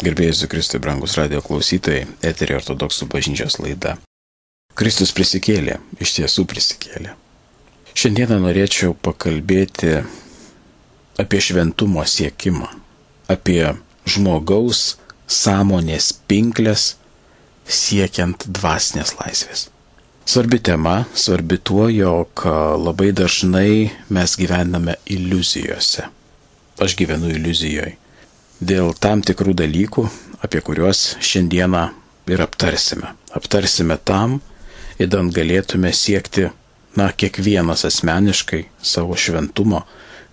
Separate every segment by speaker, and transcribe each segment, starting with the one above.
Speaker 1: Gerbėjai Kristui, brangus radio klausytojai, eterį ortodoksų bažnyčios laida. Kristus prisikėlė, iš tiesų prisikėlė. Šiandieną norėčiau pakalbėti apie šventumo siekimą, apie žmogaus sąmonės pinklės siekiant dvasinės laisvės. Svarbi tema, svarbi tuo, jog labai dažnai mes gyvename iliuzijose. Aš gyvenu iliuzijoje dėl tam tikrų dalykų, apie kuriuos šiandieną ir aptarsime. Aptarsime tam, įdant galėtume siekti, na, kiekvienas asmeniškai savo šventumo,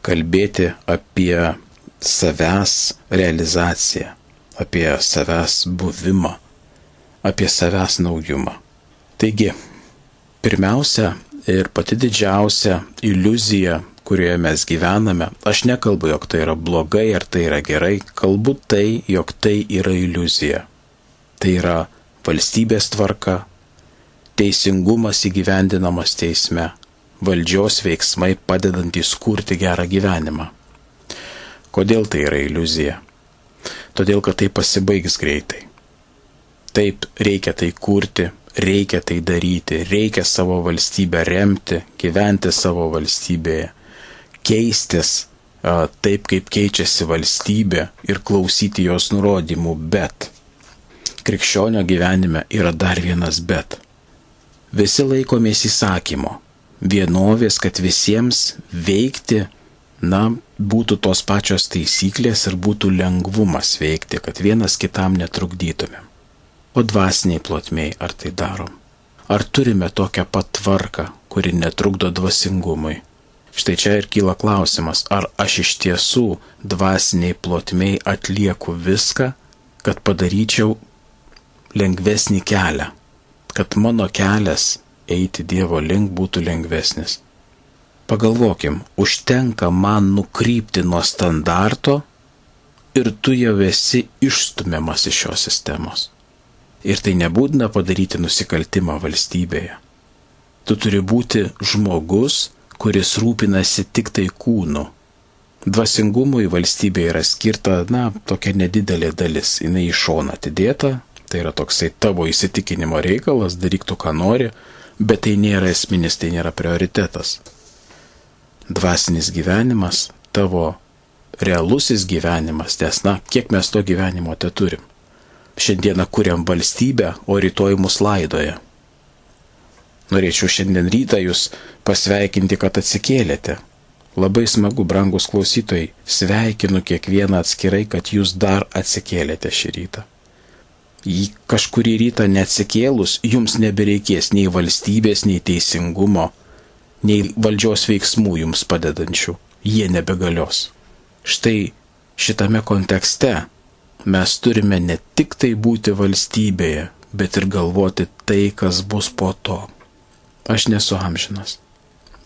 Speaker 1: kalbėti apie savęs realizaciją, apie savęs buvimą, apie savęs naujumą. Taigi, pirmiausia ir pati didžiausia iliuzija, kurioje mes gyvename, aš nekalbu, jog tai yra blogai ar tai yra gerai, kalbu tai, jog tai yra iliuzija. Tai yra valstybės tvarka, teisingumas įgyvendinamas teisme, valdžios veiksmai padedantys kurti gerą gyvenimą. Kodėl tai yra iliuzija? Todėl, kad tai pasibaigs greitai. Taip reikia tai kurti, reikia tai daryti, reikia savo valstybę remti, gyventi savo valstybėje keistis taip, kaip keičiasi valstybė ir klausyti jos nurodymų, bet krikščionio gyvenime yra dar vienas bet. Visi laikomės įsakymo, vienovės, kad visiems veikti, na, būtų tos pačios taisyklės ir būtų lengvumas veikti, kad vienas kitam netrukdytumėm. O dvasiniai plotmiai ar tai darom? Ar turime tokią pat tvarką, kuri netrukdo dvasingumui? Štai čia ir kyla klausimas, ar aš iš tiesų dvasiniai plotmiai atlieku viską, kad padaryčiau lengvesnį kelią, kad mano kelias eiti Dievo link būtų lengvesnis. Pagalvokim, užtenka man nukrypti nuo standarto ir tu jau esi išstumiamas iš šios sistemos. Ir tai nebūtina padaryti nusikaltimą valstybėje. Tu turi būti žmogus, kuris rūpinasi tik tai kūnu. Dvasingumui valstybė yra skirta, na, tokia nedidelė dalis, jinai į šoną atidėta, tai yra toksai tavo įsitikinimo reikalas, daryk tu, ką nori, bet tai nėra esminis, tai nėra prioritetas. Dvasinis gyvenimas, tavo realusis gyvenimas, nes, na, kiek mes to gyvenimo te turim. Šiandieną kuriam valstybę, o rytoj mus laidoja. Norėčiau šiandien rytą jūs pasveikinti, kad atsikėlėte. Labai smagu, brangus klausytojai, sveikinu kiekvieną atskirai, kad jūs dar atsikėlėte šį rytą. Į kažkurį rytą neatsikėlus, jums nebereikės nei valstybės, nei teisingumo, nei valdžios veiksmų jums padedančių. Jie nebegalios. Štai šitame kontekste mes turime ne tik tai būti valstybėje, bet ir galvoti tai, kas bus po to. Aš nesu amžinas.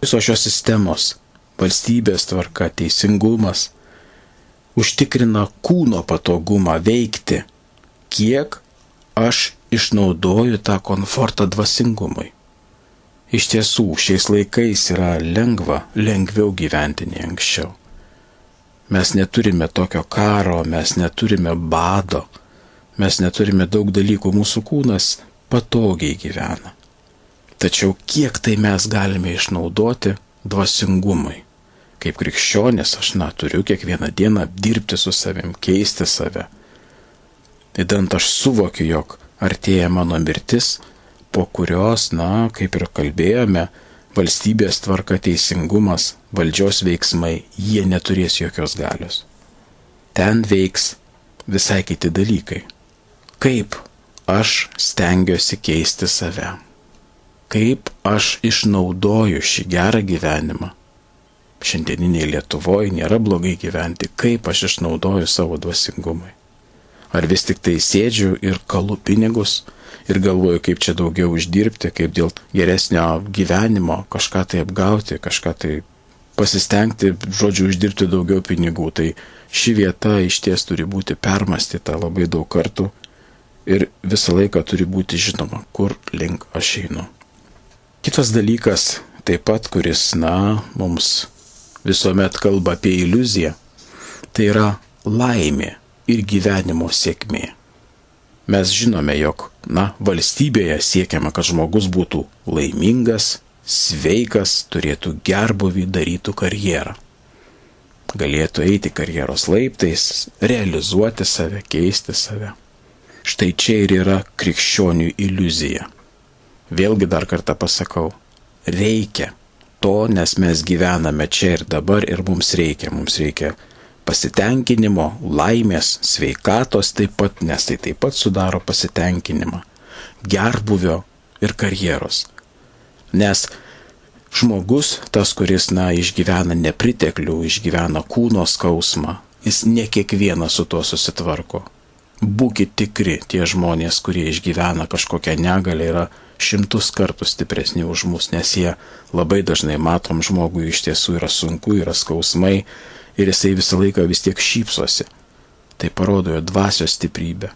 Speaker 1: Visos šios sistemos - valstybės tvarka, teisingumas - užtikrina kūno patogumą veikti, kiek aš išnaudoju tą komfortą dvasingumui. Iš tiesų, šiais laikais yra lengva, lengviau gyventi nei anksčiau. Mes neturime tokio karo, mes neturime bado, mes neturime daug dalykų, mūsų kūnas patogiai gyvena. Tačiau kiek tai mes galime išnaudoti dvasingumui? Kaip krikščionis aš, na, turiu kiekvieną dieną dirbti su savim, keisti save. Įdant aš suvokiu, jog artėja mano mirtis, po kurios, na, kaip ir kalbėjome, valstybės tvarka teisingumas, valdžios veiksmai, jie neturės jokios galios. Ten veiks visai kiti dalykai. Kaip aš stengiuosi keisti save kaip aš išnaudoju šį gerą gyvenimą. Šiandieniniai Lietuvoje nėra blogai gyventi, kaip aš išnaudoju savo dvasingumui. Ar vis tik tai sėdžiu ir kalu pinigus ir galvoju, kaip čia daugiau uždirbti, kaip dėl geresnio gyvenimo kažką tai apgauti, kažką tai pasistengti, žodžiu, uždirbti daugiau pinigų. Tai ši vieta iš ties turi būti permastyta labai daug kartų ir visą laiką turi būti žinoma, kur link aš einu. Kitas dalykas, taip pat, kuris, na, mums visuomet kalba apie iliuziją, tai yra laimė ir gyvenimo sėkmė. Mes žinome, jog, na, valstybėje siekiama, kad žmogus būtų laimingas, sveikas, turėtų gerbuvį, darytų karjerą. Galėtų eiti karjeros laiptais, realizuoti save, keisti save. Štai čia ir yra krikščionių iliuzija. Vėlgi dar kartą pasakau, reikia to, nes mes gyvename čia ir dabar ir mums reikia, mums reikia pasitenkinimo, laimės, sveikatos taip pat, nes tai taip pat sudaro pasitenkinimą, gerbuvio ir karjeros. Nes žmogus, tas, kuris, na, išgyvena nepriteklių, išgyvena kūno skausmą, jis ne kiekvienas su tuo susitvarko. Būkite tikri, tie žmonės, kurie išgyvena kažkokią negalę, yra šimtus kartų stipresni už mus, nes jie labai dažnai matom žmogui iš tiesų yra sunku, yra skausmai, ir jisai visą laiką vis tiek šypsosi. Tai parodo jo dvasios stiprybę.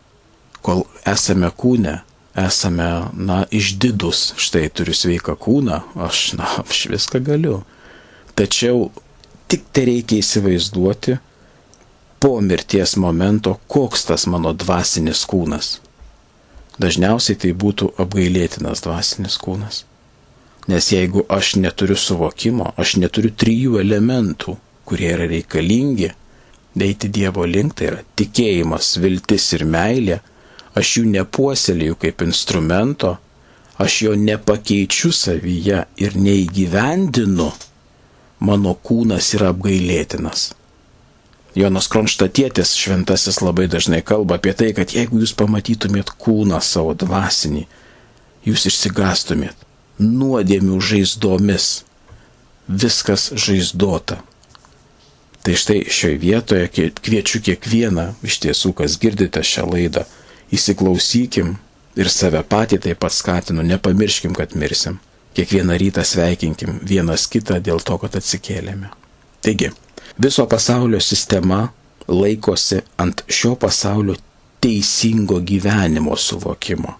Speaker 1: Kol esame kūne, esame, na, išdidus, štai turiu sveiką kūną, aš, na, aš viską galiu. Tačiau tik tai reikia įsivaizduoti po mirties momento, koks tas mano dvasinis kūnas. Dažniausiai tai būtų apgailėtinas dvasinis kūnas. Nes jeigu aš neturiu suvokimo, aš neturiu trijų elementų kurie yra reikalingi, eiti Dievo link, tai yra tikėjimas, viltis ir meilė, aš jų nepuoselėjau kaip instrumento, aš jo nepakeičiu savyje ir neįgyvendinu, mano kūnas yra apgailėtinas. Jonas Kronštatėtis šventasis labai dažnai kalba apie tai, kad jeigu jūs pamatytumėt kūną savo dvasinį, jūs išsigastumėt nuodėmių žaizdomis. Viskas žaizdota. Tai štai šioje vietoje kviečiu kiekvieną iš tiesų, kas girdite šią laidą, įsiklausykim ir save patį taip pat skatinu, nepamirškim, kad mirsim. Kiekvieną rytą sveikinkim vienas kitą dėl to, kad atsikėlėme. Taigi, viso pasaulio sistema laikosi ant šio pasaulio teisingo gyvenimo suvokimo.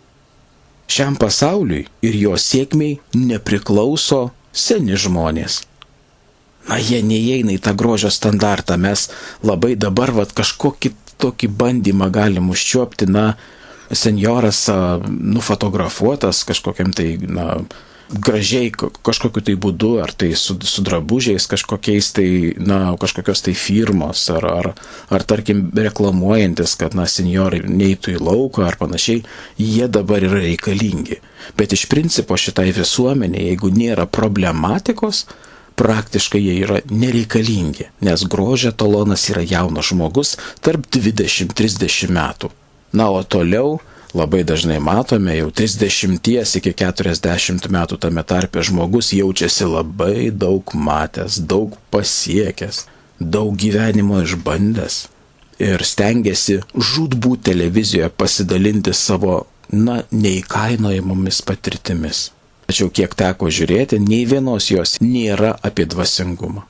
Speaker 1: Šiam pasauliui ir jo sėkmiai nepriklauso seni žmonės na, jie neįeina į tą grožio standartą. Mes labai dabar vat, kažkokį tokį bandymą galim užčiuopti, na, senjoras nufotografuotas kažkokiam tai, na, gražiai kažkokiu tai būdu, ar tai su, su drabužiais kažkokiais tai, na, kažkokios tai firmos, ar, ar, ar tarkim reklamuojantis, kad, na, senjorai neįtų į lauką ar panašiai, jie dabar yra reikalingi. Bet iš principo šitai visuomenė, jeigu nėra problematikos, praktiškai jie yra nereikalingi, nes grožio talonas yra jaunas žmogus tarp 20-30 metų. Na, o toliau labai dažnai matome jau 30 iki 40 metų tame tarpe žmogus jaučiasi labai daug matęs, daug pasiekęs, daug gyvenimo išbandęs ir stengiasi žudbūt televizijoje pasidalinti savo, na, neįkainojamomis patirtimis. Tačiau kiek teko žiūrėti, nei vienos jos nėra apie dvasingumą.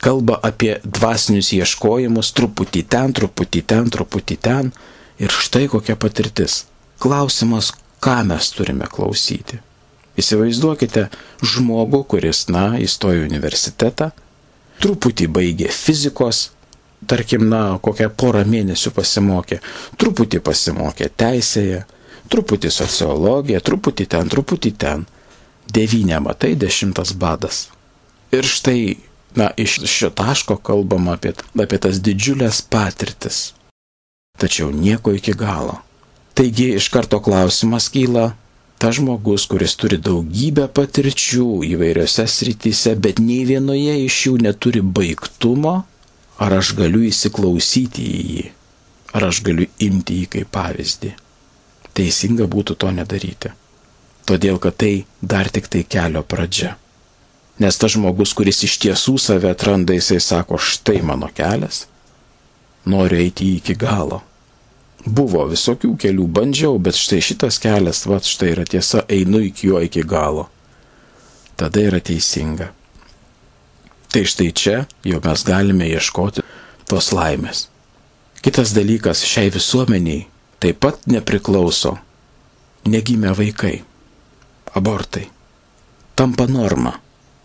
Speaker 1: Kalba apie dvasinius ieškojimus truputį ten, truputį ten, truputį ten. Ir štai kokia patirtis. Klausimas, ką mes turime klausyti. Įsivaizduokite žmogų, kuris, na, įstojo į universitetą, truputį baigė fizikos, tarkim, na, kokią porą mėnesių pasimokė, truputį pasimokė teisėje, truputį sociologiją, truputį ten, truputį ten devynė matai, dešimtas badas. Ir štai, na, iš šio taško kalbama apie, apie tas didžiulės patirtis. Tačiau nieko iki galo. Taigi iš karto klausimas kyla, ta žmogus, kuris turi daugybę patirčių įvairiose srityse, bet nei vienoje iš jų neturi baigtumo, ar aš galiu įsiklausyti į jį, ar aš galiu imti jį kaip pavyzdį. Teisinga būtų to nedaryti todėl kad tai dar tik tai kelio pradžia. Nes tas žmogus, kuris iš tiesų save atranda, jisai sako, štai mano kelias, noriu eiti iki galo. Buvo visokių kelių, bandžiau, bet štai šitas kelias, va, štai yra tiesa, einu iki jo iki galo. Tada yra teisinga. Tai štai čia jau mes galime ieškoti tos laimės. Kitas dalykas, šiai visuomeniai taip pat nepriklauso negimę vaikai abortai. Tampa norma.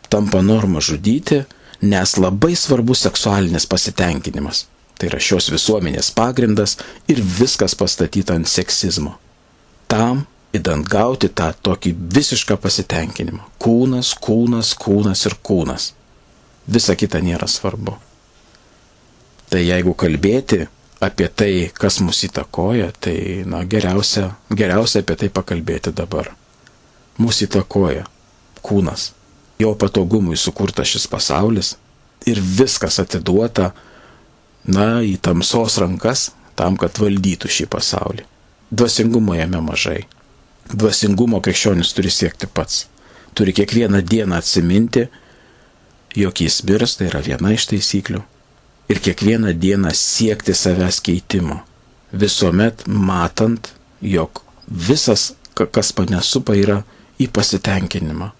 Speaker 1: Tampa norma žudyti, nes labai svarbus seksualinis pasitenkinimas. Tai yra šios visuomenės pagrindas ir viskas pastatyta ant seksizmo. Tam įdant gauti tą tokį visišką pasitenkinimą. Kūnas, kūnas, kūnas ir kūnas. Visa kita nėra svarbu. Tai jeigu kalbėti apie tai, kas mus įtakoja, tai na, geriausia, geriausia apie tai pakalbėti dabar. Mūsų įtakoja kūnas. Jo patogumui sukurtas šis pasaulis ir viskas atiduota, na, į tamsos rankas tam, kad valdytų šį pasaulį. Dvasingumo jame mažai. Dvasingumo krikščionis turi siekti pats. Turi kiekvieną dieną atsiminti, jog jis mirs, tai yra viena iš taisyklių. Ir kiekvieną dieną siekti savęs keitimo. Visuomet matant, jog visas, kas mane supa, yra į pasitenkinimą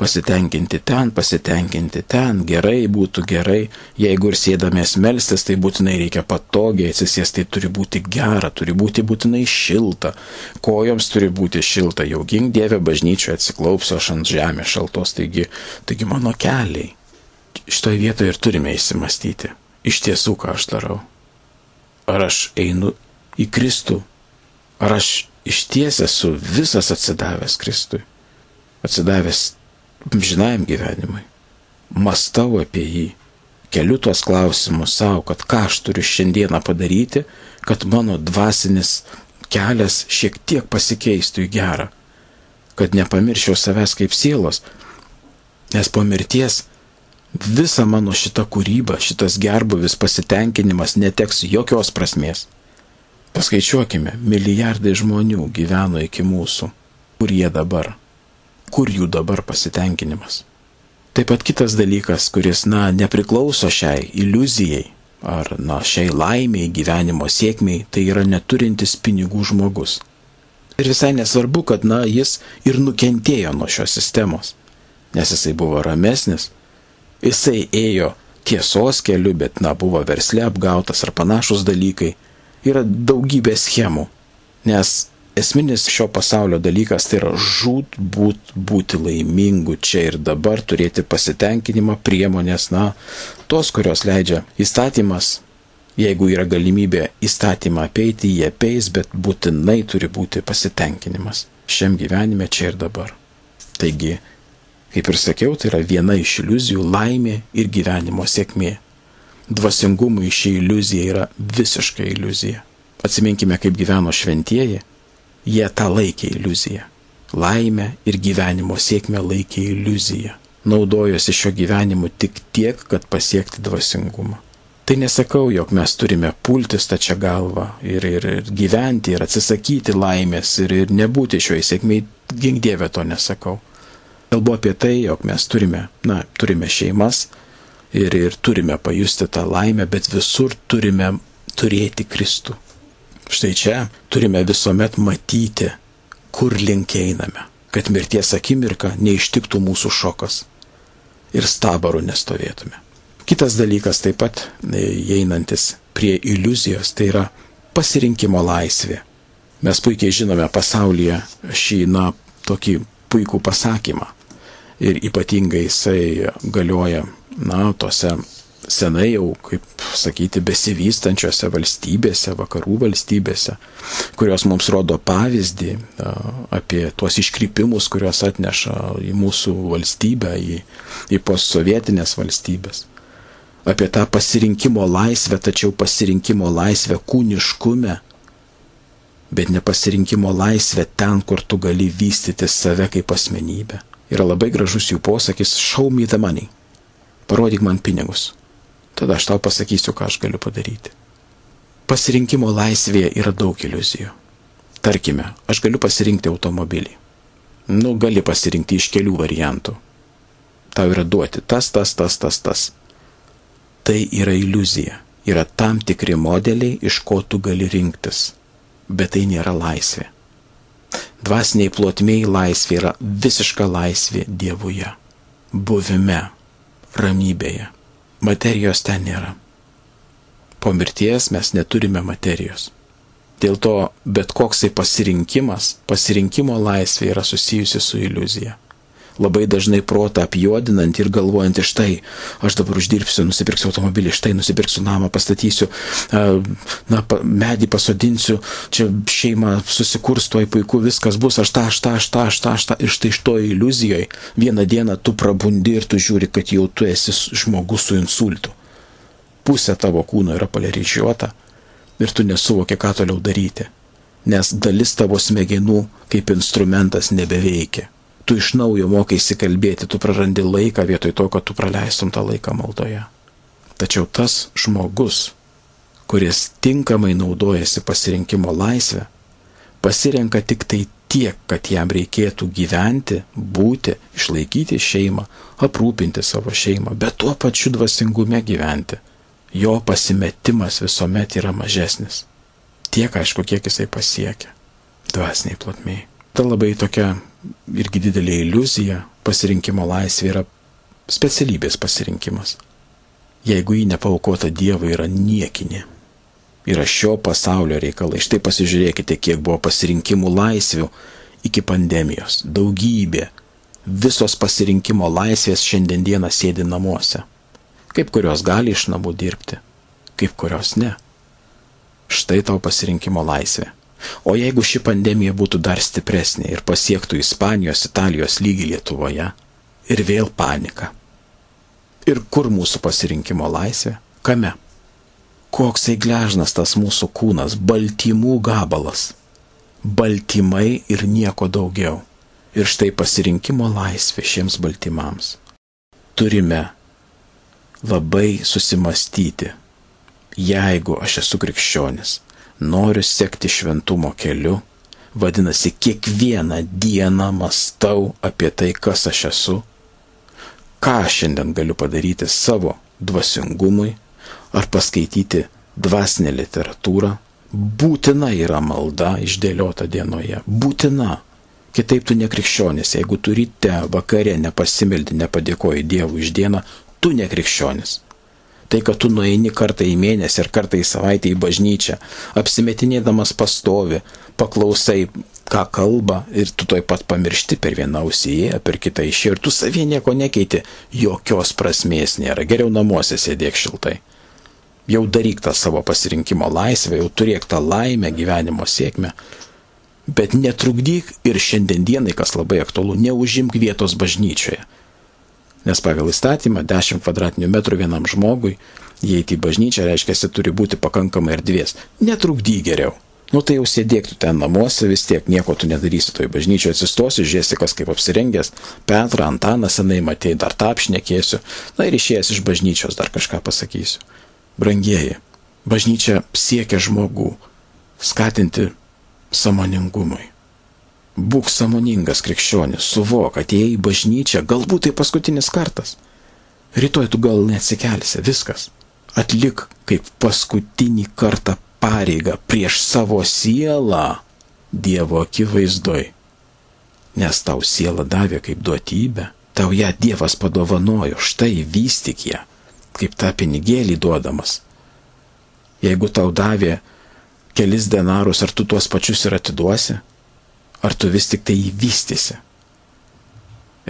Speaker 1: pasitenkinti ten, pasitenkinti ten, gerai būtų gerai, jeigu ir sėdamės melstis, tai būtinai reikia patogiai atsisėsti, tai turi būti gera, turi būti būtinai šilta, kojoms turi būti šilta, jau gink Dieve bažnyčioje atsiklaupsiu aš ant žemės šaltos, taigi, taigi mano keliai. Šitoje vietoje ir turime įsimastyti, iš tiesų, ką aš darau. Ar aš einu į Kristų, ar aš iš ties esu visas atsidavęs Kristui, atsidavęs žinajam gyvenimui. Mastau apie jį, keliu tuos klausimus savo, kad ką aš turiu šiandieną padaryti, kad mano dvasinis kelias šiek tiek pasikeistų į gerą, kad nepamirščiau savęs kaip sielos, nes po mirties visa mano šita kūryba, šitas gerbuvis pasitenkinimas neteks jokios prasmės. Paskaičiuokime, milijardai žmonių gyveno iki mūsų. Kur jie dabar? Kur jų dabar pasitenkinimas. Taip pat kitas dalykas, kuris, na, nepriklauso šiai iliuzijai ar, na, šiai laimiai, gyvenimo sėkmiai, tai yra neturintis pinigų žmogus. Ir visai nesvarbu, kad, na, jis ir nukentėjo nuo šios sistemos, nes jisai buvo ramesnis, jisai ėjo tiesos keliu, bet, na, buvo versle apgautas ar panašus dalykai. Yra daugybė schemų, nes esminis šio pasaulio dalykas tai yra žūt būt, būti laimingu čia ir dabar, turėti pasitenkinimą, priemonės, na, tos, kurios leidžia įstatymas, jeigu yra galimybė įstatymą apeiti, jie apeis, bet būtinai turi būti pasitenkinimas šiam gyvenime čia ir dabar. Taigi, kaip ir sakiau, tai yra viena iš iliuzijų - laimė ir gyvenimo sėkmė. Dvasingumui ši iliuzija yra visiškai iliuzija. Atsiminkime, kaip gyveno šventieji Jie tą laikė iliuziją. Laimę ir gyvenimo sėkmę laikė iliuziją. Naudojosi šio gyvenimu tik tiek, kad pasiekti dvasingumą. Tai nesakau, jog mes turime pulti stačia galvą ir, ir, ir gyventi ir atsisakyti laimės ir, ir nebūti šioje sėkmėje, gink Dieve to nesakau. Kalbu apie tai, jog mes turime, na, turime šeimas ir, ir turime pajusti tą laimę, bet visur turime turėti Kristų. Štai čia turime visuomet matyti, kur link einame, kad mirties akimirka neištiktų mūsų šokas ir stabarų nestovėtume. Kitas dalykas taip pat e, einantis prie iliuzijos, tai yra pasirinkimo laisvė. Mes puikiai žinome pasaulyje šį, na, tokį puikų pasakymą. Ir ypatingai jisai galioja, na, tose senai jau, kaip sakyti, besivystančiose valstybėse, vakarų valstybėse, kurios mums rodo pavyzdį apie tuos iškrypimus, kuriuos atneša į mūsų valstybę, į, į postsovietinės valstybės. Apie tą pasirinkimo laisvę, tačiau pasirinkimo laisvę kūniškume, bet ne pasirinkimo laisvę ten, kur tu gali vystyti save kaip asmenybę. Yra labai gražus jų posakis, show me the money. Parodyk man pinigus tada aš tau pasakysiu, ką aš galiu padaryti. Pasirinkimo laisvėje yra daug iliuzijų. Tarkime, aš galiu pasirinkti automobilį. Nu, gali pasirinkti iš kelių variantų. Tau yra duoti tas, tas, tas, tas, tas. Tai yra iliuzija. Yra tam tikri modeliai, iš ko tu gali rinktis. Bet tai nėra laisvė. Dvasiniai plotmiai laisvė yra visiška laisvė Dievuje, buvime, ramybėje materijos ten nėra. Po mirties mes neturime materijos. Dėl to bet koksai pasirinkimas, pasirinkimo laisvė yra susijusi su iliuzija. Labai dažnai protą apjuodinant ir galvojant, štai, aš dabar uždirbsiu, nusipirksiu automobilį, štai nusipirksiu namą, pastatysiu, na, medį pasodinsiu, čia šeima susikurs, tuoj puiku, viskas bus, aš tą, aš tą, aš tą, aš tą, aš tą. Ir štai iš to iliuzijoje vieną dieną tu prabundi ir tu žiūri, kad jau tu esi žmogus su insultu. Pusė tavo kūno yra paleryžiuota ir tu nesuvoki, ką toliau daryti. Nes dalis tavo smegenų kaip instrumentas nebeveikia tu iš naujo mokaisi kalbėti, tu prarandi laiką vietoj to, kad tu praleistum tą laiką maldoje. Tačiau tas žmogus, kuris tinkamai naudojasi pasirinkimo laisvę, pasirenka tik tai tiek, kad jam reikėtų gyventi, būti, išlaikyti šeimą, aprūpinti savo šeimą, bet tuo pačiu dvasingume gyventi. Jo pasimetimas visuomet yra mažesnis. Tiek aišku, kiek jisai pasiekia. Dvasiniai plotmiai. Ta labai tokia irgi didelė iliuzija, pasirinkimo laisvė yra specialybės pasirinkimas. Jeigu jį nepaukota Dievui yra niekinė, yra šio pasaulio reikalai. Štai pasižiūrėkite, kiek buvo pasirinkimų laisvių iki pandemijos. Daugybė. Visos pasirinkimo laisvės šiandieną sėdi namuose. Kaip kurios gali iš namų dirbti, kaip kurios ne. Štai tau pasirinkimo laisvė. O jeigu ši pandemija būtų dar stipresnė ir pasiektų Ispanijos, Italijos lygį Lietuvoje, ir vėl panika. Ir kur mūsų pasirinkimo laisvė? Kame? Koksai gležnas tas mūsų kūnas, baltymų gabalas. Baltymai ir nieko daugiau. Ir štai pasirinkimo laisvė šiems baltymams. Turime labai susimastyti, jeigu aš esu krikščionis, noriu sekti šventumo keliu, vadinasi, kiekvieną dieną mastau apie tai, kas aš esu, ką šiandien galiu padaryti savo dvasingumui, ar paskaityti dvasinę literatūrą, būtina yra malda išdėliota dienoje, būtina. Kitaip tu nekrikščionis, jeigu turite vakare nepasimeldi, nepadėkoji Dievui iš dieną, tu nekrikščionis. Tai, kad tu nueini kartą į mėnesį ar kartą į savaitę į bažnyčią, apsimetinėdamas pastovi, paklausai, ką kalba ir tu toj pat pamiršti per vieną ausiją, per kitą išėjai ir tu savie nieko nekeiti, jokios prasmės nėra. Geriau namuose sėdėk šiltai. Jau daryk tą savo pasirinkimo laisvę, jau turėk tą laimę, gyvenimo sėkmę. Bet netrukdyk ir šiandien dienai, kas labai aktualu, neužimk vietos bažnyčioje. Nes pagal įstatymą 10 kvadratinių metrų vienam žmogui, įeiti į bažnyčią reiškia, turi būti pakankamai erdvės. Netrukdy geriau. Nu tai jau sėdėk tu ten namuose, vis tiek nieko tu nedarysi toj bažnyčioje, atsistosi, žiūrėsi, kas kaip apsirengęs, Petrą, Antaną senai matėjai, dar tą apšnekėsiu, na ir išėjęs iš bažnyčios dar kažką pasakysiu. Brangieji, bažnyčia siekia žmogų skatinti samoningumui. Būk samoningas krikščionis, suvok, atėjai į bažnyčią, galbūt tai paskutinis kartas. Rytoj tu gal neatsikelsi, viskas. Atlik kaip paskutinį kartą pareigą prieš savo sielą Dievo akivaizdoj. Nes tau siela davė kaip duotybę, tau ją Dievas padovanojo, štai vystyk ją, kaip tą pinigėlį duodamas. Jeigu tau davė kelis denarus, ar tu tuos pačius ir atiduosi? Ar tu vis tik tai įvystysi.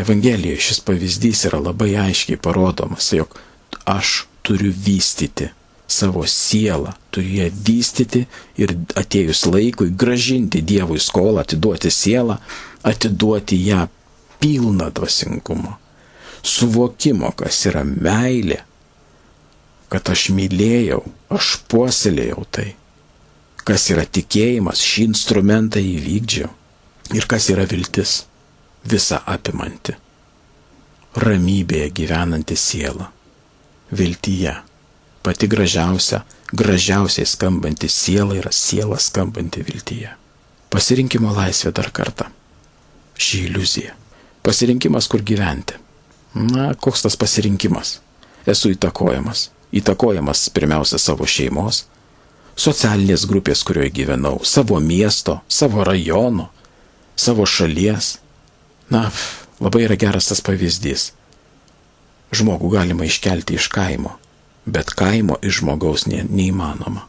Speaker 1: Evangelijoje šis pavyzdys yra labai aiškiai parodomas, jog aš turiu vystyti savo sielą, turiu ją vystyti ir atėjus laikui gražinti Dievui skolą, atiduoti sielą, atiduoti ją pilną dvasingumo, suvokimo, kas yra meilė, kad aš mylėjau, aš puoselėjau tai, kas yra tikėjimas, šį instrumentą įvykdžiau Ir kas yra viltis? Visa apimanti. Ramybėje gyvenanti siela. Viltyje. Pati gražiausia, gražiausiai skambanti siela yra siela skambanti viltyje. Pasirinkimo laisvė dar kartą. Ši iliuzija. Pasirinkimas, kur gyventi. Na, koks tas pasirinkimas? Esu įtakojamas. Įtakojamas pirmiausia savo šeimos, socialinės grupės, kurioje gyvenau, savo miesto, savo rajono, savo šalies. Na, labai yra geras tas pavyzdys. Žmogų galima iškelti iš kaimo, bet kaimo iš žmogaus ne, neįmanoma.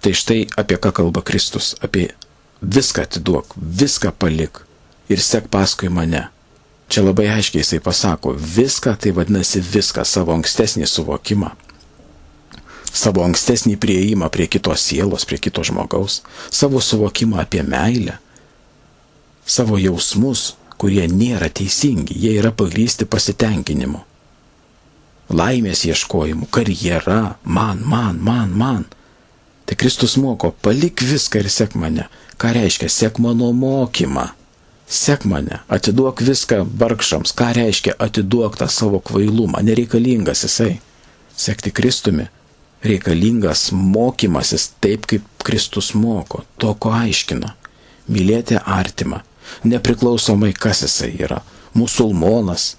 Speaker 1: Tai štai apie ką kalba Kristus, apie viską atiduok, viską palik ir sek paskui mane. Čia labai aiškiai jisai pasako, viską tai vadinasi viską, savo ankstesnį suvokimą, savo ankstesnį prieimą prie kitos sielos, prie kito žmogaus, savo suvokimą apie meilę, savo jausmus, kurie nėra teisingi, jie yra pagrysti pasitenkinimu, laimės ieškojimu, karjera, man, man, man, man. Tai Kristus moko, palik viską ir sek mane. Ką reiškia, sek mano mokymą. Sek mane, atiduok viską vargšams. Ką reiškia, atiduok tą savo kvailumą. Nereikalingas jisai. Sekti Kristumi reikalingas mokymasis taip, kaip Kristus moko, to, ko aiškina. Mylėti artimą, nepriklausomai kas jisai yra - musulmonas,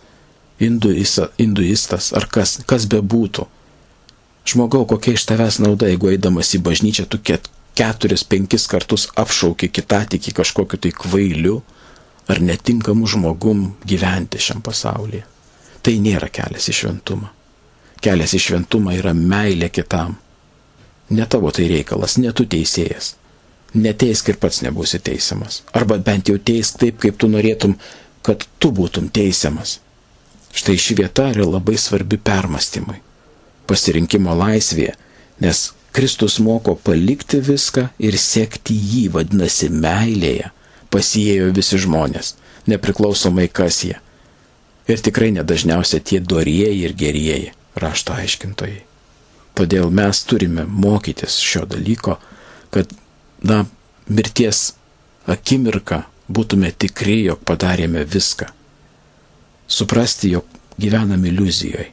Speaker 1: hinduistas ar kas, kas bebūtų. Žmogau, kokia iš tavęs nauda, jeigu eidamas į bažnyčią tu ket, keturis, penkis kartus apšauki kitą tik į kažkokiu tai kvailiu ar netinkamu žmogum gyventi šiam pasaulyje. Tai nėra kelias į šventumą kelias į šventumą yra meilė kitam. Ne tavo tai reikalas, ne tu teisėjas. Neteisk ir pats nebūsi teisiamas. Arba bent jau teisk taip, kaip tu norėtum, kad tu būtum teisiamas. Štai ši vieta yra labai svarbi permastymui. Pasirinkimo laisvėje, nes Kristus moko palikti viską ir sekti jį, vadinasi, meilėje. Pasijėjo visi žmonės, nepriklausomai kas jie. Ir tikrai nedažniausiai tie dorieji ir gerieji rašto aiškintojai. Todėl mes turime mokytis šio dalyko, kad, na, mirties akimirką būtume tikri, jog padarėme viską. Suprasti, jog gyvename iliuzijoje.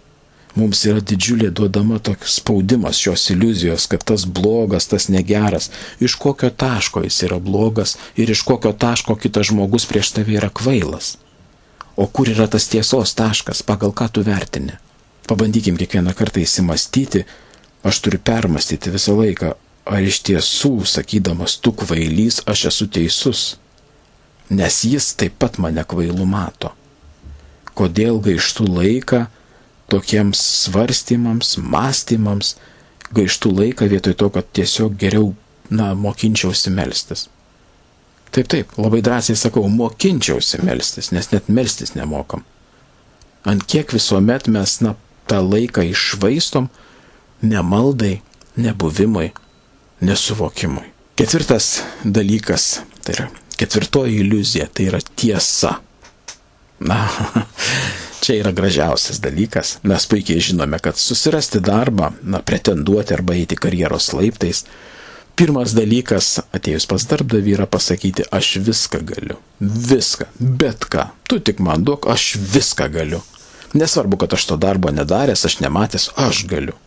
Speaker 1: Mums yra didžiulė duodama toks spaudimas šios iliuzijos, kad tas blogas, tas negeras, iš kokio taško jis yra blogas ir iš kokio taško kitas žmogus prieš tave yra kvailas. O kur yra tas tiesos taškas, pagal ką tu vertini? Pabandykim kiekvieną kartą įsimastyti, aš turiu permastyti visą laiką, ar iš tiesų, sakydamas, tu kvailys, aš esu teisus. Nes jis taip pat mane kvailu mato. Kodėl gaištų laiką tokiems svarstymams, mąstymams, gaištų laiką vietoj to, kad tiesiog geriau, na, mokinčiausi melstis. Taip, taip, labai drąsiai sakau, mokinčiausi melstis, nes net melstis nemokam. Ant kiek visuomet mes, na, tą laiką išvaistom nemaldai, nebuvimui, nesuvokimui. Ketvirtas dalykas, tai yra ketvirtoji iliuzija, tai yra tiesa. Na, čia yra gražiausias dalykas. Mes puikiai žinome, kad susirasti darbą, na, pretenduoti arba eiti karjeros laiptais, pirmas dalykas atėjus pas darbdavį yra pasakyti, aš viską galiu. Viską, bet ką. Tu tik man duok, aš viską galiu. Nesvarbu, kad aš to darbo nedaręs, aš nematęs, aš galiu.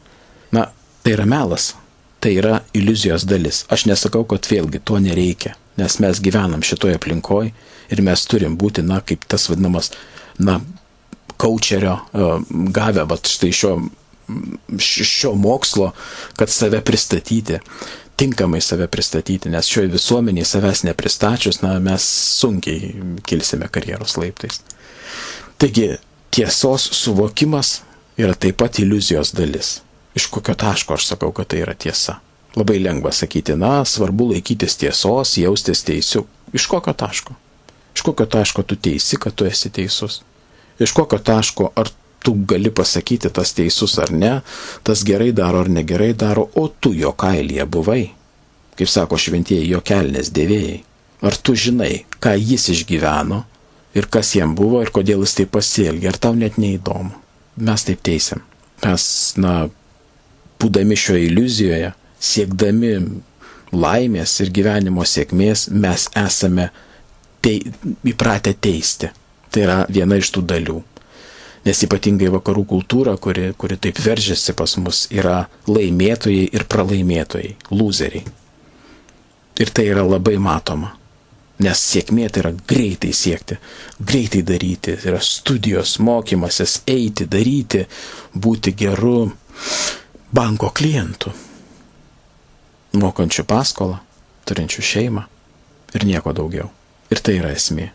Speaker 1: Na, tai yra melas, tai yra iliuzijos dalis. Aš nesakau, kad vėlgi to nereikia, nes mes gyvenam šitoje aplinkoje ir mes turim būti, na, kaip tas vadinamas, na, kočerio e, gavę, bet štai šio, šio mokslo, kad save pristatyti, tinkamai save pristatyti, nes šioje visuomenėje savęs nepristačius, na, mes sunkiai kilsime karjeros laiptais. Taigi, tiesos suvokimas yra taip pat iliuzijos dalis. Iš kokio taško aš sakau, kad tai yra tiesa. Labai lengva sakyti, na, svarbu laikytis tiesos, jaustis teisiu. Iš kokio taško? Iš kokio taško tu teisi, kad tu esi teisus? Iš kokio taško ar tu gali pasakyti tas teisus ar ne, tas gerai daro ar negerai daro, o tu jo kailyje buvai? Kaip sako šventieji, jo kelnes dėvėjai. Ar tu žinai, ką jis išgyveno, ir kas jam buvo ir kodėl jis taip pasielgė, ar tau net neįdomu. Mes taip teisėm. Mes, na, būdami šioje iliuzijoje, siekdami laimės ir gyvenimo sėkmės, mes esame tei, įpratę teisti. Tai yra viena iš tų dalių. Nes ypatingai vakarų kultūra, kuri, kuri taip veržiasi pas mus, yra laimėtojai ir pralaimėtojai, loseriai. Ir tai yra labai matoma. Nes sėkmė tai yra greitai siekti, greitai daryti, tai yra studijos, mokymasis, eiti, daryti, būti geru banko klientu, mokančiu paskolą, turinčiu šeimą ir nieko daugiau. Ir tai yra esmė.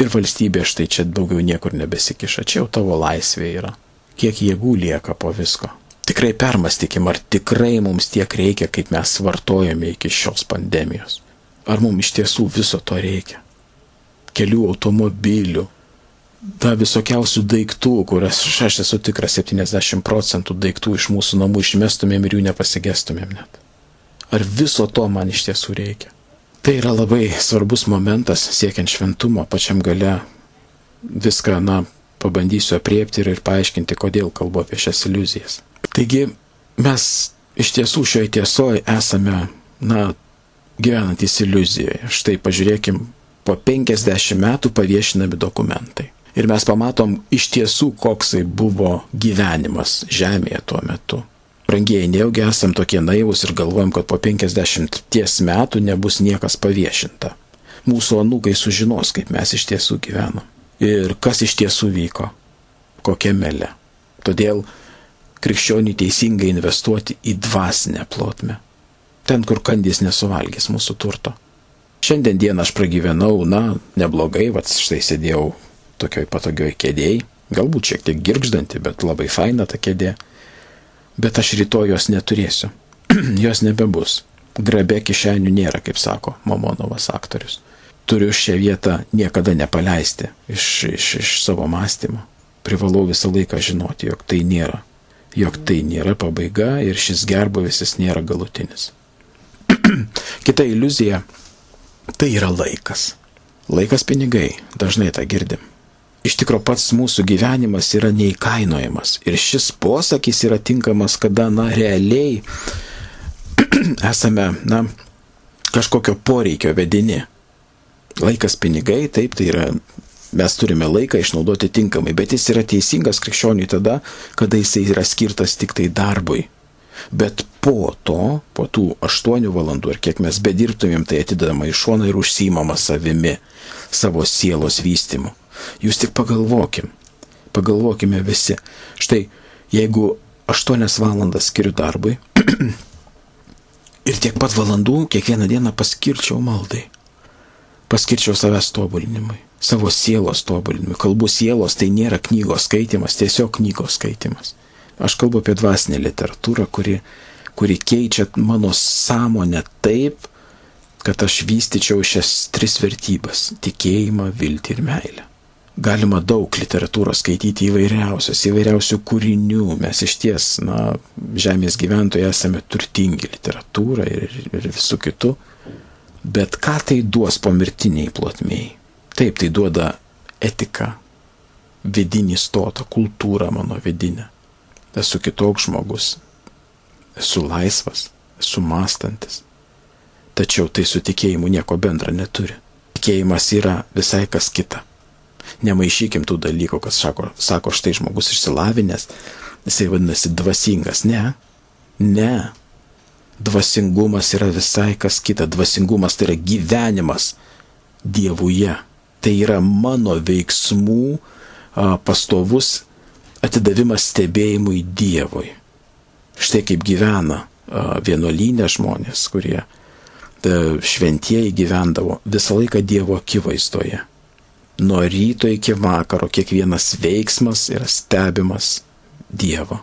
Speaker 1: Ir valstybė štai čia daugiau niekur nebesikiša, čia jau tavo laisvė yra. Kiek jėgų lieka po visko. Tikrai permastykim, ar tikrai mums tiek reikia, kaip mes vartojame iki šios pandemijos. Ar mums iš tiesų viso to reikia? Kelių automobilių, ta visokiausių daiktų, kurias aš esu tikras 70 procentų daiktų iš mūsų namų išmestumėm ir jų nepasigestumėm net. Ar viso to man iš tiesų reikia? Tai yra labai svarbus momentas siekiant šventumo, pačiam gale viską, na, pabandysiu apriepti ir, ir paaiškinti, kodėl kalbu apie šias iliuzijas. Taigi mes iš tiesų šioje tiesoje esame, na, gyvenantis iliuzijoje. Štai pažiūrėkim, po 50 metų paviešinami dokumentai. Ir mes pamatom iš tiesų, koksai buvo gyvenimas Žemėje tuo metu. Brangieji, nejaugi esam tokie naivus ir galvojam, kad po 50 ties metų nebus niekas paviešinta. Mūsų anūkai sužinos, kaip mes iš tiesų gyvenam. Ir kas iš tiesų vyko. Kokia melė. Todėl krikščionių teisingai investuoti į dvasinę plotmę. Ten, kur kandys nesuvalgys mūsų turto. Šiandien dieną aš pragyvenau, na, neblogai, vad štai sėdėjau tokioj patogioj kėdėjai, galbūt šiek tiek girgždanti, bet labai faina ta kėdė. Bet aš rytoj jos neturėsiu. jos nebebus. Grabe kišenių nėra, kaip sako Mamonovas aktorius. Turiu šią vietą niekada nepaleisti iš, iš, iš savo mąstymo. Privalau visą laiką žinoti, jog tai nėra. Jog tai nėra pabaiga ir šis gerbuvisis nėra galutinis. Kita iliuzija tai yra laikas. Laikas pinigai, dažnai tą girdim. Iš tikrųjų pats mūsų gyvenimas yra neįkainojamas. Ir šis posakis yra tinkamas, kada, na, realiai esame, na, kažkokio poreikio vedini. Laikas pinigai, taip, tai yra, mes turime laiką išnaudoti tinkamai, bet jis yra teisingas krikščioniui tada, kada jisai yra skirtas tik tai darbui. Bet po to, po tų 8 valandų ir kiek mes bedirbtumėm, tai atidedama į šoną ir užsimama savimi, savo sielos vystimu. Jūs tik pagalvokim, pagalvokime visi. Štai, jeigu 8 valandas skiriu darbui ir tiek pat valandų kiekvieną dieną paskirčiau maldai, paskirčiau savęs tobulinimui, savo sielos tobulinimui. Kalbų sielos tai nėra knygos skaitimas, tiesiog knygos skaitimas. Aš kalbu apie dvasinę literatūrą, kuri kuri keičia mano sąmonę taip, kad aš vystyčiau šias tris vertybės - tikėjimą, viltį ir meilę. Galima daug literatūros skaityti įvairiausios, įvairiausių kūrinių. Mes iš ties, na, žemės gyventojai esame turtingi literatūrą ir, ir visų kitų. Bet ką tai duos pomirtiniai plotmėjai? Taip, tai duoda etiką, vidinį stotą, kultūrą mano vidinę. Esu kitoks žmogus, esu laisvas, esu mąstantis. Tačiau tai su tikėjimu nieko bendra neturi. Tikėjimas yra visai kas kita. Nemaišykim tų dalykų, kas sako, sako štai žmogus išsilavinęs, jisai vadinasi dvasingas. Ne, ne. Dvasingumas yra visai kas kita. Dvasingumas tai yra gyvenimas Dievuje. Tai yra mano veiksmų pastovus atidavimas stebėjimui Dievui. Štai kaip gyvena vienuolynė žmonės, kurie šventieji gyvendavo visą laiką Dievo akivaizdoje. Nuo ryto iki vakaro kiekvienas veiksmas yra stebimas Dievo.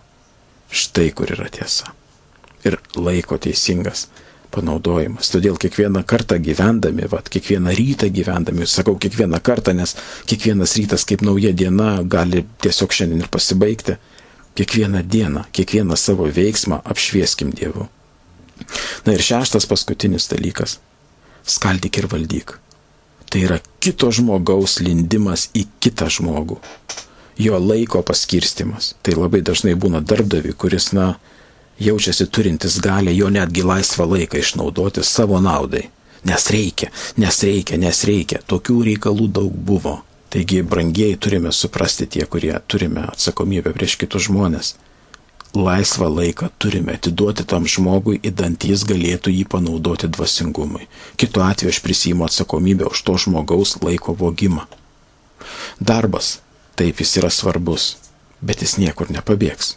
Speaker 1: Štai kur yra tiesa. Ir laiko teisingas panaudojimas. Todėl kiekvieną kartą gyvendami, vat, kiekvieną rytą gyvendami, sakau kiekvieną kartą, nes kiekvienas rytas kaip nauja diena gali tiesiog šiandien ir pasibaigti Kiekvieną dieną, kiekvieną savo veiksmą apšvieskim Dievu. Na ir šeštas paskutinis dalykas - skaldyk ir valdyk. Tai yra kito žmogaus lindimas į kitą žmogų. Jo laiko paskirstimas. Tai labai dažnai būna darbdavi, kuris, na, jaučiasi turintis galę jo netgi laisvą laiką išnaudoti savo naudai. Nes reikia, nes reikia, nes reikia. Tokių reikalų daug buvo. Taigi, brangieji, turime suprasti tie, kurie turime atsakomybę prieš kitus žmonės. Laisvą laiką turime atiduoti tam žmogui, įdant jis galėtų jį panaudoti dvasingumui. Kitu atveju aš prisijimu atsakomybę už to žmogaus laiko vogimą. Darbas, taip jis yra svarbus, bet jis niekur nepabėgs.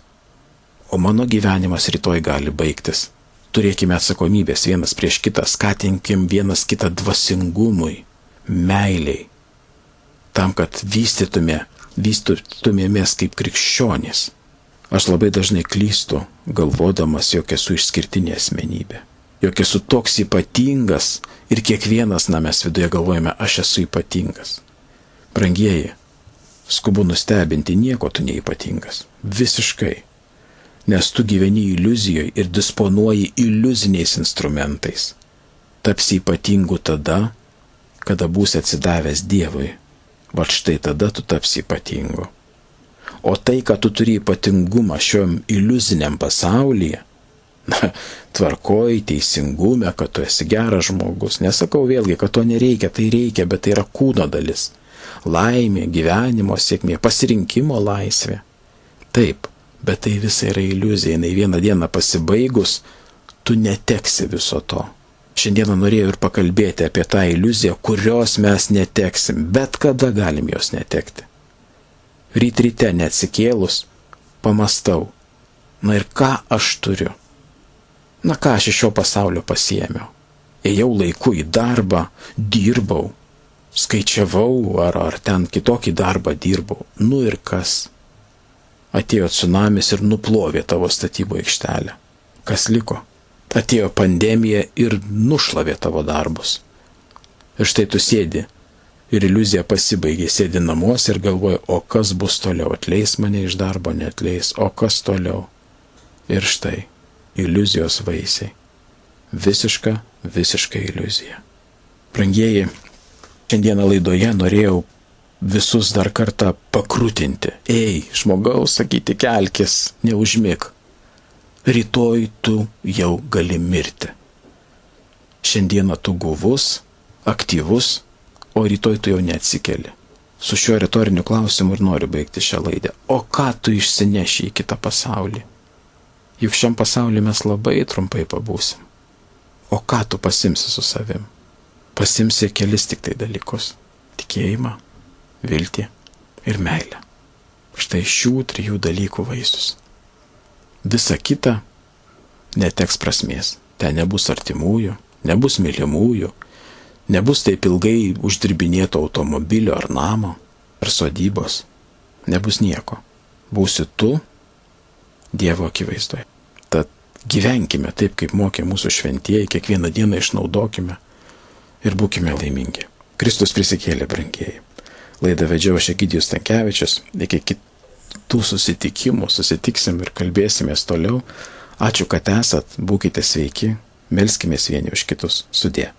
Speaker 1: O mano gyvenimas rytoj gali baigtis. Turėkime atsakomybės vienas prieš kitą, skatinkim vienas kitą dvasingumui, meiliai, tam, kad vystytume, vystytumėmės kaip krikščionys. Aš labai dažnai klystu, galvodamas, jog esu išskirtinė asmenybė. Jog esu toks ypatingas ir kiekvienas na mes viduje galvojame, aš esu ypatingas. Brangieji, skubu nustebinti, nieko tu neipatingas. Visiškai. Nes tu gyveni iliuzijoje ir disponuoji iliuziniais instrumentais. Tapsi ypatingu tada, kada būsi atsidavęs Dievui. Va štai tada tu tapsi ypatingu. O tai, kad tu turi ypatingumą šiom iliuziniam pasaulyje, na, tvarkoj, teisingume, kad tu esi geras žmogus. Nesakau vėlgi, kad to nereikia, tai reikia, bet tai yra kūno dalis. Laimė, gyvenimo sėkmė, pasirinkimo laisvė. Taip, bet tai visa yra iliuzija, jinai vieną dieną pasibaigus, tu neteksi viso to. Šiandieną norėjau ir pakalbėti apie tą iliuziją, kurios mes neteksim, bet kada galim jos netekti. Ryt ryte neatsikėlus, pamastau, na ir ką aš turiu? Na ką aš iš šio pasaulio pasiemiau? Ėjau laiku į darbą, dirbau, skaičiavau ar, ar ten kitokį darbą dirbau. Nu ir kas? Atėjo tsunamis ir nuplovė tavo statybų aikštelę. Kas liko? Atėjo pandemija ir nušlavė tavo darbus. Ir štai tu sėdi ir iliuzija pasibaigė, sėdi namuose ir galvoja, o kas bus toliau, atleis mane iš darbo, netleis, o kas toliau. Ir štai iliuzijos vaisiai. Visiška, visiška iliuzija. Prangieji, šiandieną laidoje norėjau visus dar kartą pakrutinti. Ei, žmogaus, sakyti, kelkis, neužmig. Rytoj tu jau gali mirti. Šiandieną tu guvus, aktyvus, o rytoj tu jau neatsikeli. Su šiuo retoriniu klausimu ir noriu baigti šią laidą. O ką tu išsineši į kitą pasaulį? Juk šiam pasauliu mes labai trumpai pabūsim. O ką tu pasimsi su savim? Pasimsi kelis tik tai dalykus - tikėjimą, viltį ir meilę. Štai šių trijų dalykų vaisius. Visa kita neteks prasmės. Ten nebus artimųjų, nebus mylimųjų, nebus taip ilgai uždirbinėto automobilio ar namo, ar sodybos. Nebus nieko. Būsi tu Dievo akivaizdoje. Tad gyvenkime taip, kaip mokė mūsų šventieji, kiekvieną dieną išnaudokime ir būkime laimingi. Kristus prisikėlė, brangieji. Laidą vedžiau aš Egidijus Tankievičius. Iki kitų susitikimų susitiksim ir kalbėsimės toliau. Ačiū, kad esat, būkite sveiki, melskime vieni už kitus. Sudė.